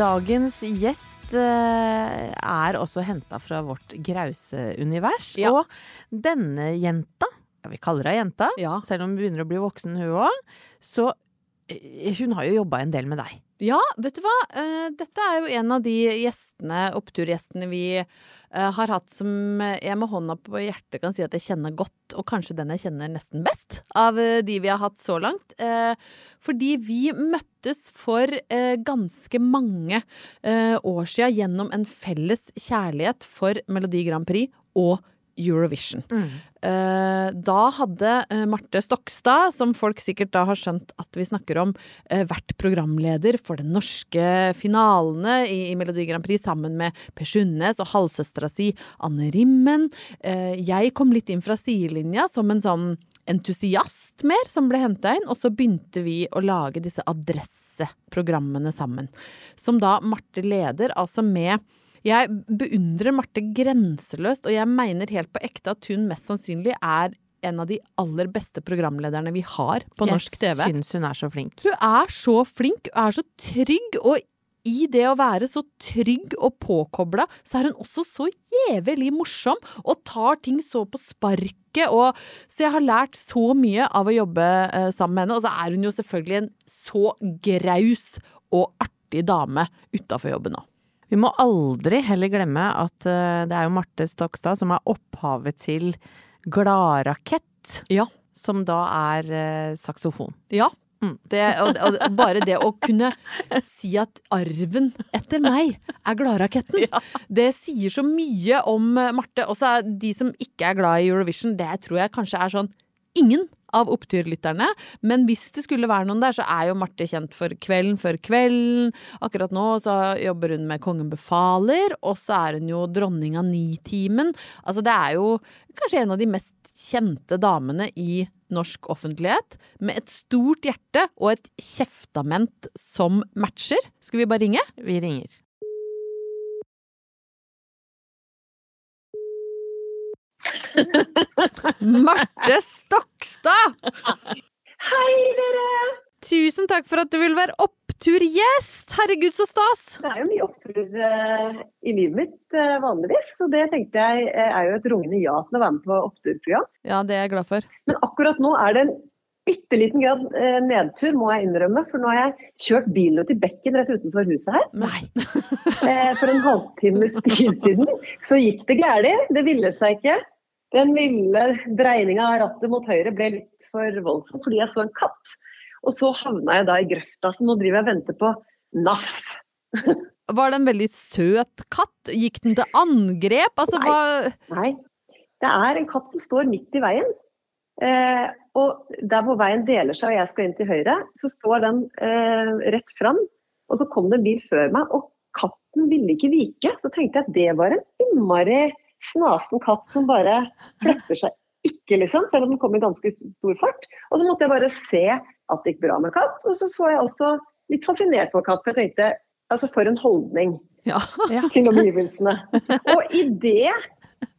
Dagens gjest eh, er også henta fra vårt grause-univers. Ja. Og denne jenta, ja, vi kaller henne jenta, Ja. selv om hun begynner å bli voksen hun òg, så hun har jo jobba en del med deg. Ja, vet du hva? Eh, Dette er jo en av de gjestene, oppturgjestene vi eh, har hatt som eh, jeg med hånda på hjertet kan si at jeg kjenner godt, og kanskje den jeg kjenner nesten best av eh, de vi har hatt så langt. Eh, Fordi vi møttes for eh, ganske mange eh, år sia gjennom en felles kjærlighet for Melodi Grand Prix og Eurovision. Eh, da hadde eh, Marte Stokstad, som folk sikkert da har skjønt at vi snakker om, eh, vært programleder for den norske finalene i, Melodi Grand Prix sammen med Per Sundnes og halvsøstera si Anne Rimmen. Jeg kom litt inn fra sidelinja som en sånn entusiast mer, som ble henta inn, og så begynte vi å lage disse adresseprogrammene sammen. Som da Marte leder, altså med jeg beundrer Marte grenseløst, og jeg mener helt på ekte at hun mest sannsynlig er en av de aller beste programlederne vi har på norsk TV. Jeg syns hun er så flink. Hun er så flink, hun er så trygg, og i det å være så trygg og påkobla, så er hun også så jævlig morsom og tar ting så på sparket. Og, så jeg har lært så mye av å jobbe uh, sammen med henne. Og så er hun jo selvfølgelig en så graus og artig dame utafor jobben òg. Vi må aldri heller glemme at eh, det er jo Marte Stokstad som er opphavet til Gladrakett, Ja. som da er eh, saksofon. Ja. Mm. Det, og, og bare det å kunne si at arven etter meg er Gladраketten, det sier så mye om eh, Marte. Også de som ikke er glad i Eurovision, det tror jeg kanskje er sånn ingen av oppturlytterne. Men hvis det skulle være noen der, så er jo Marte kjent for Kvelden før kvelden. Akkurat nå så jobber hun med Kongen befaler, og så er hun jo dronning av Nitimen. Altså det er jo kanskje en av de mest kjente damene i norsk offentlighet, med et stort hjerte og et kjeftament som matcher. Skal vi bare ringe? Vi ringer. Marte Stokstad! Hei, dere! Tusen takk for at du vil være oppturgjest! Herregud, så stas! Det er jo mye opptur eh, i livet mitt eh, vanligvis, så det tenkte jeg eh, er jo et rungende ja til å være med på oppturprogram. Ja, det er jeg glad for. Men akkurat nå er det en bitte liten grad nedtur, må jeg innrømme. For nå har jeg kjørt bilen i bekken rett utenfor huset her. Nei. For en halvtimes tid siden så gikk det galt. Det ville seg ikke. Den lille dreininga av rattet mot høyre ble litt for voldsomt fordi jeg så en katt. Og så havna jeg da i grøfta, så nå driver jeg og venter på NAF. Var det en veldig søt katt? Gikk den til angrep? Altså, Nei. hva Nei, det er en katt som står midt i veien. Eh, og der hvor veien deler seg og jeg skal inn til høyre, så står den eh, rett fram. Og så kom det en bil før meg, og katten ville ikke vike. Så tenkte jeg at det var en innmari snasen katt som bare flytter seg ikke, liksom. Selv om den kom i ganske stor fart. Og så måtte jeg bare se at det gikk bra med katt. Og så så jeg også litt fascinert på katt. Jeg tenkte altså for en holdning Ja. til omgivelsene. Og i det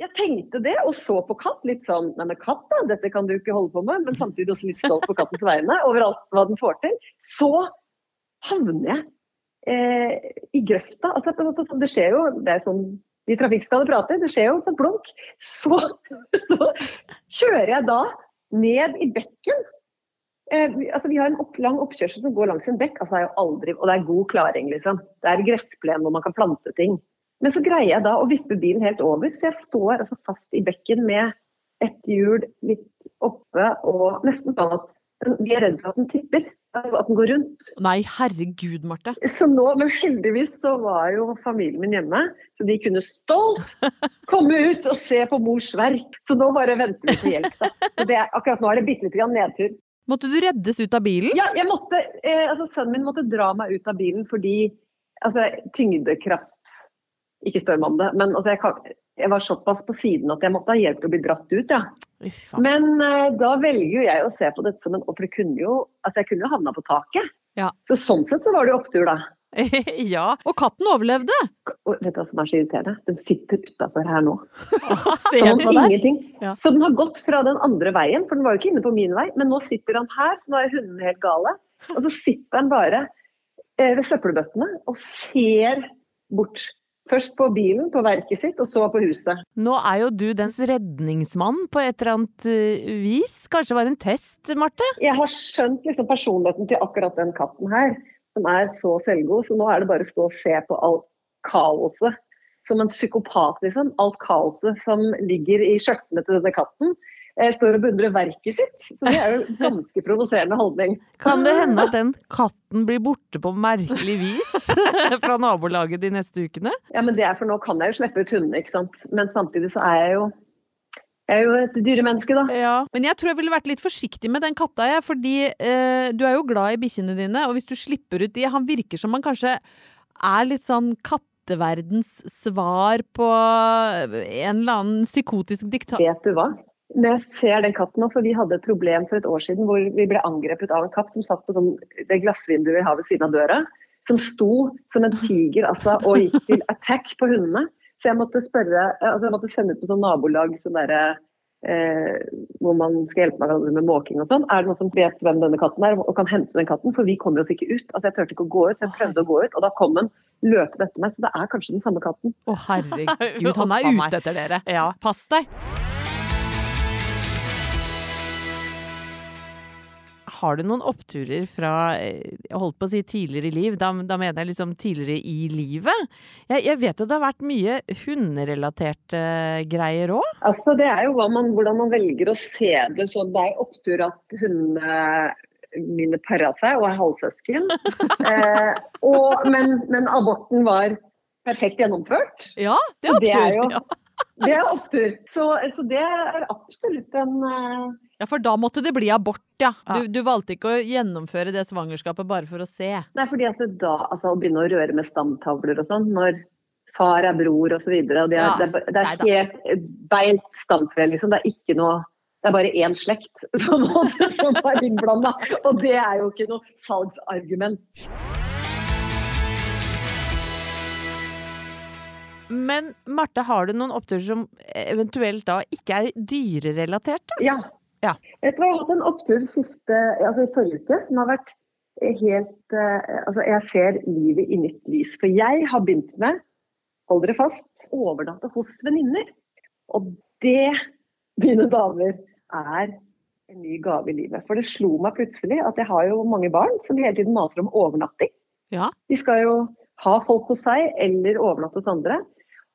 jeg tenkte det, og så på katt litt sånn Nei, men katt, da, dette kan du ikke holde på med. Men samtidig også litt stolt på kattens vegne over alt hva den får til. Så havner jeg eh, i grøfta. Altså, det skjer jo Det er sånn de trafikkskadde prater. Det skjer jo på et blunk. Så, så kjører jeg da ned i bekken. Eh, altså, vi har en opp, lang oppkjørsel som går langs en bekk, altså, aldri, og det er god klaring. Liksom. Det er gressplen hvor man kan plante ting. Men så greier jeg da å vippe bilen helt over, så jeg står altså fast i bekken med ett hjul litt oppe og nesten sånn at vi er redd for at den tipper, at den går rundt. Nei, herregud, Marte. Så nå, Men heldigvis så var jo familien min hjemme, så de kunne stolt komme ut og se på mors verk. Så nå bare venter vi på hjelp. Er- akkurat nå er det bitte lite grann nedtur. Måtte du reddes ut av bilen? Ja, jeg måtte, eh, altså Sønnen min måtte dra meg ut av bilen fordi altså, tyngdekraft Ikke spør meg om det, men altså, jeg, kan, jeg var såpass på siden at jeg måtte ha hjelp til å bli dratt ut. ja. Men uh, da velger jo jeg å se på dette som en For det kunne jo Altså, jeg kunne jo havna på taket. Ja. Så sånn sett så var det jo opptur, da. ja. Og katten overlevde! Og vet du hva som er så irriterende? Den sitter utafor her nå. Som om ingenting. Ja. Så den har gått fra den andre veien, for den var jo ikke inne på min vei, men nå sitter han her, så nå er hundene helt gale. Og så sitter han bare eh, ved søppelbøttene og ser bort. Først på bilen, på verket sitt, og så på huset. Nå er jo du dens redningsmann på et eller annet eh, vis. Kanskje det var en test, Marte? Jeg har skjønt liksom personligheten til akkurat den katten her, som er så selvgod, så nå er det bare å stå og se på alt kaoset. Som en psykopat, liksom. Alt kaoset som ligger i skjørtene til denne katten. Jeg står og beundrer verket sitt. Så det er jo en ganske provoserende holdning. Kan det hende at den katten blir borte på merkelig vis fra nabolaget de neste ukene? Ja, men det er for nå kan jeg jo slippe ut hundene, ikke sant. Men samtidig så er jeg jo jeg er jo et dyremenneske, da. Ja. Men jeg tror jeg ville vært litt forsiktig med den katta, jeg, fordi eh, du er jo glad i bikkjene dine, og hvis du slipper ut de Han virker som han kanskje er litt sånn katteverdens svar på en eller annen psykotisk diktat... Vet du hva? Når jeg ser den katten nå, for vi hadde et problem for et år siden hvor vi ble angrepet av en katt som satt på sånn, det glassvinduet vi har ved siden av døra. Som sto som en tiger altså, og gikk til attack på hundene. Så jeg måtte spørre, altså jeg måtte sende ut på sånn nabolag sånn der, eh, hvor man skal hjelpe hverandre med måking og sånn. Er det noen som vet hvem denne katten er og kan hente den katten? For vi kommer oss ikke ut. Altså Jeg turte ikke å gå ut, så jeg prøvde å gå ut, og da kom den løpende etter meg. Så det er kanskje den samme katten. Å, herregud, han er meg. ute etter dere. Ja. Pass deg. Har du noen oppturer fra eh, jeg holdt på å si tidligere i liv? Da, da mener jeg liksom tidligere i livet. Jeg, jeg vet jo det har vært mye hunderelaterte greier òg. Altså, det er jo man, hvordan man velger å se det. Så det er opptur at hundene mine para seg og er halvsøsken. eh, og, men, men aborten var perfekt gjennomført. Ja, det er opptur. det er jo det er opptur. Så, så det er absolutt en uh... Ja, for da måtte det bli abort, ja. Du, du valgte ikke å gjennomføre det svangerskapet bare for å se. Nei, fordi at da, altså, Å begynne å røre med stamtavler og sånn, når far er bror osv. Det, er- Ja, det, er- det er helt beint stamtre, liksom. Det er ikke noe det er bare én slekt på en måte som er innblanda. Og det er jo ikke noe salgsargument. Men Marte, har du noen oppturer som eventuelt da ikke er dyrerelatert? Da? Ja. Ja. Jeg tror jeg har hatt en opptur siste, altså i forrige uke som har vært helt eh, Altså, jeg ser livet i nytt lys. For jeg har begynt med, hold dere fast, overnatte hos venninner. Og det, mine damer, er en ny gave i livet. For det slo meg plutselig at jeg har jo mange barn som hele tiden maser om overnatting. Ja. De skal jo ha folk hos seg eller overnatte hos andre.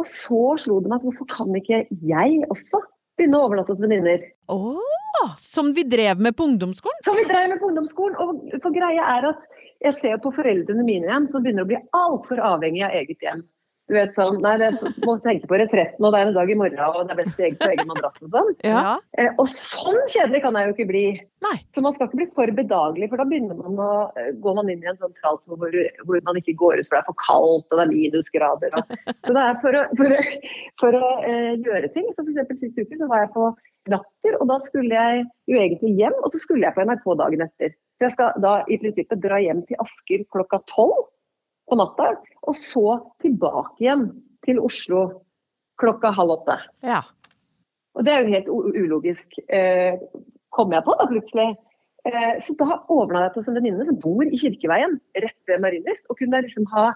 Og så slo det meg at hvorfor kan ikke jeg også begynne å overnatte hos venninner? Åh, Som vi drev med på ungdomsskolen? Som vi drev med på ungdomsskolen. Og for greia er at jeg ser på foreldrene mine igjen, som begynner å bli altfor avhengig av eget hjem. Du vet sånn, nei, det må tenke på retretten, og det er en dag i morgen, og det er best å egge på egen madrass og sånn. Ja. Eh, og sånn kjedelig kan jeg jo ikke bli. Nei. Så man skal ikke bli for bedagelig, for da begynner man å, gå går man inn i en sånn tralt hvor, hvor man ikke går ut for det er for kaldt og det er minusgrader. Og. Så det er for å, for å, for å eh, gjøre ting. Så for eksempel sist uke så var jeg på Latter, og da skulle jeg jo egentlig hjem, og så skulle jeg på NRK dagen etter. Så jeg skal da i prinsippet dra hjem til Asker klokka tolv på natta, og så tilbake igjen til Oslo klokka halv åtte. Ja. Og det er jo helt ulogisk, eh, kom jeg på da plutselig. Eh, så da overnatta jeg hos en venninne som bor i Kirkeveien, rett ved Marienlyst, og kunne liksom ha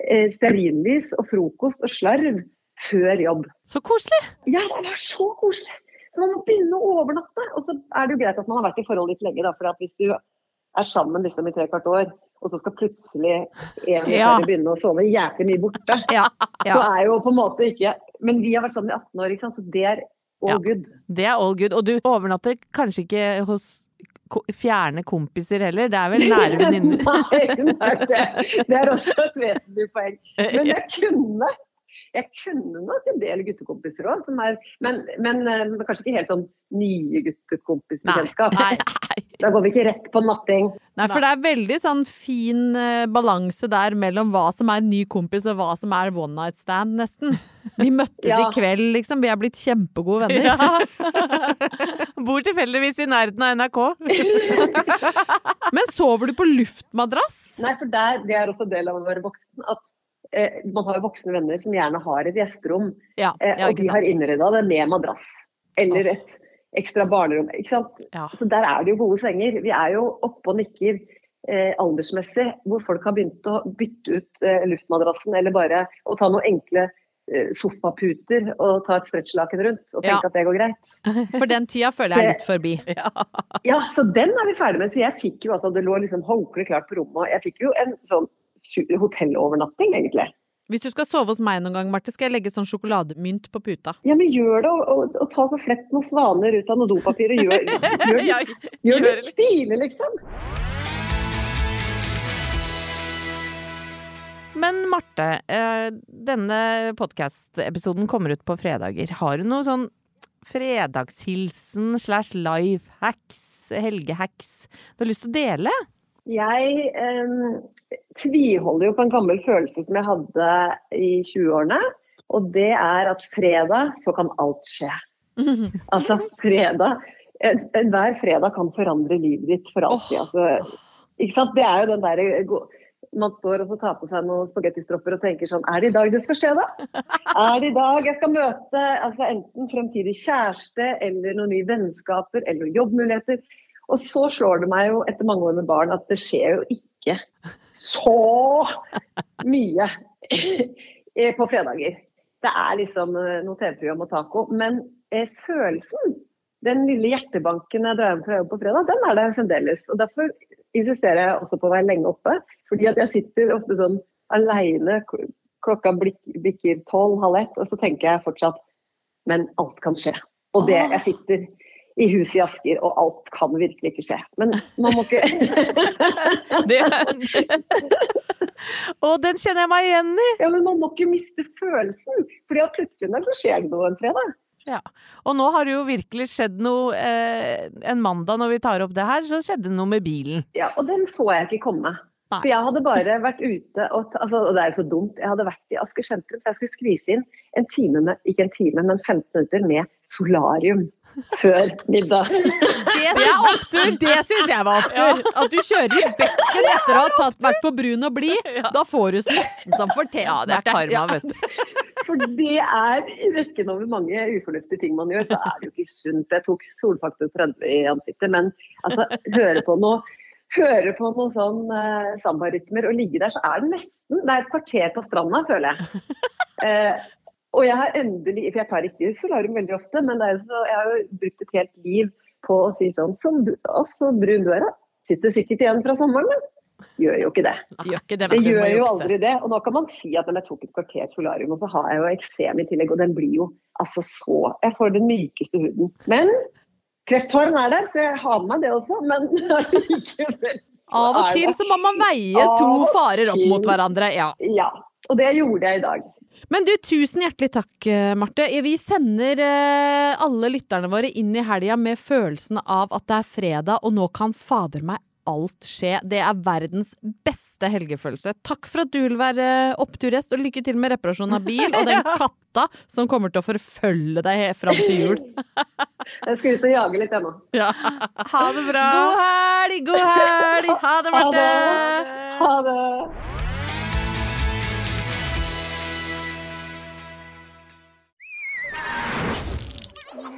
eh, stearinlys og frokost og slarv før jobb. Så koselig! Ja, det var så koselig! Så man må begynne å overnatte. Og så er det jo greit at man har vært i forhold litt lenge, da, for at hvis du er sammen liksom i tre kvart år, og så skal plutselig en Ja. ja. begynne å sove jævlig mye borte, Ja. så er jo på en måte ikke Men vi har vært sammen i 18 år, ikke sant? så det er all Ja. good. Det er all good. Og du overnatter kanskje ikke hos fjerne kompiser heller, det er vel nære venninner? nei, nei det, det er også et vesentlig poeng. Men jeg kunne jeg kunne nok en del guttekompiser òg, men, men men, kanskje ikke helt sånn nye guttekompisbekjentskap. Nei. Da går vi ikke rett på natting. Nei, for det er veldig sånn fin eh, balanse der mellom hva som er ny kompis og hva som er one night stand, nesten. Vi møttes Ja. i kveld, liksom. Vi er blitt kjempegode venner. Ja. Bor tilfeldigvis i nærheten av NRK. Men sover du på luftmadrass? Nei, for der, det er også del av å være voksen. At eh, man har jo voksne venner som gjerne har et gjesterom, Ja, eh, ja og de har innreda det med madrass. Eller et ekstra barnerom. Ikke sant? Ja. Så der er det jo gode senger. Vi er jo oppe og nikker eh, aldersmessig, hvor folk har begynt å bytte ut eh, luftmadrassen, eller bare å ta noen enkle eh, sofaputer og ta et stretchlaken rundt, og tenke Ja. at det går greit. For den tida føler jeg er litt forbi. Ja, så den er vi ferdig med. Så jeg fikk jo altså, det lå liksom håndkle klart på rommet. og Jeg fikk jo en sånn hotellovernatting, egentlig. Hvis du skal sove hos meg noen gang, Marte, skal jeg legge sånn sjokolademynt på puta. Ja, men gjør det, og, og, og ta så flett noen svaner ut av noe dopapir, og gjør, gjør, gjør det stilig, liksom. Men Marte, eh, denne podcast-episoden kommer ut på fredager. Har du noe sånn fredagshilsen slash life hacks, helgehacks, du har lyst til å dele? Jeg eh, tviholder jo på en gammel følelse som jeg hadde i 20-årene. Og det er at fredag så kan alt skje. Altså fredag Enhver fredag kan forandre livet ditt for alltid. Altså, ikke sant? Det er jo den derre man står og så tar på seg noen spagettistropper og tenker sånn Er det i dag det skal skje, da? Er det i dag jeg skal møte altså enten fremtidig kjæreste eller noen nye vennskaper eller noen jobbmuligheter? Og så slår det meg jo etter mange år med barn at det skjer jo ikke så mye på fredager. Det er liksom eh, noe TV-program og taco. Men eh, følelsen, den lille hjertebanken jeg drar hjem fra jobb på fredag, den er der fremdeles. Og derfor insisterer jeg også på å være lenge oppe. Fordi at jeg sitter ofte sånn aleine, klokka bikker tolv, halv ett, og så tenker jeg fortsatt Men alt kan skje. Og det jeg sitter i huset i Asker, og alt kan virkelig ikke skje. Men man må ikke Det, og den kjenner jeg meg igjen i! Ja, men man må ikke miste følelsen. Fordi plutselig så skjer det noe en fredag. Ja. Og nå har det jo virkelig skjedd noe eh, en mandag når vi tar opp det her, så skjedde det noe med bilen. Ja, og den så jeg ikke komme. Nei. For jeg hadde bare vært ute og, altså, og det er jo så dumt. Jeg hadde vært i Asker sentrum, for jeg skulle skvise inn en time med, ikke en time, men 15 minutter med solarium før middag. Det, det er opptur! Det syns jeg var opptur. At du kjører i bekken etter å ha tatt, vært på brun og blid. Da får du nesten som fortjent. Ja, det er karma, vet du. For det er i rekken over mange ufornuftige ting man gjør, så er det jo ikke sunt. Jeg tok solfaktor 30 i ansiktet, men altså, høre på noe Høre på noen sånn uh, sambarytmer og ligge der, så er det nesten Det er et kvarter på stranda, føler jeg. Eh, og jeg har endelig For jeg tar ikke solarium veldig ofte, men så, jeg har jo brukt et helt liv på å si sånn Som du, så brun du er, da. Sitter sikkert igjen fra sommeren, men gjør jo ikke det. Gjør ikke det, Det gjør jo aldri det. Og nå kan man si at jeg tok et kvarter solarium, og så har jeg jo eksem i tillegg, og den blir jo altså så Jeg får den mykeste huden. Men krefthåren er der, så jeg har med meg det også, men. Av og til så må man veie to farer opp mot hverandre. Ja. Ja. Og det gjorde jeg i dag. Men du, tusen hjertelig takk, eh, Marte. Vi sender eh, alle lytterne våre inn i helga med følelsen av at det er fredag, og nå kan fader meg alt skje. Det er verdens beste helgefølelse. Takk for at du vil være oppturgjest, og lykke til med reparasjon av bil og den katta som kommer til å forfølge deg fram til jul. Jeg skal ut og jage litt, ennå. Ja. Ha det bra! God helg, god helg! Ha det, Ha Marte! det. Ha det.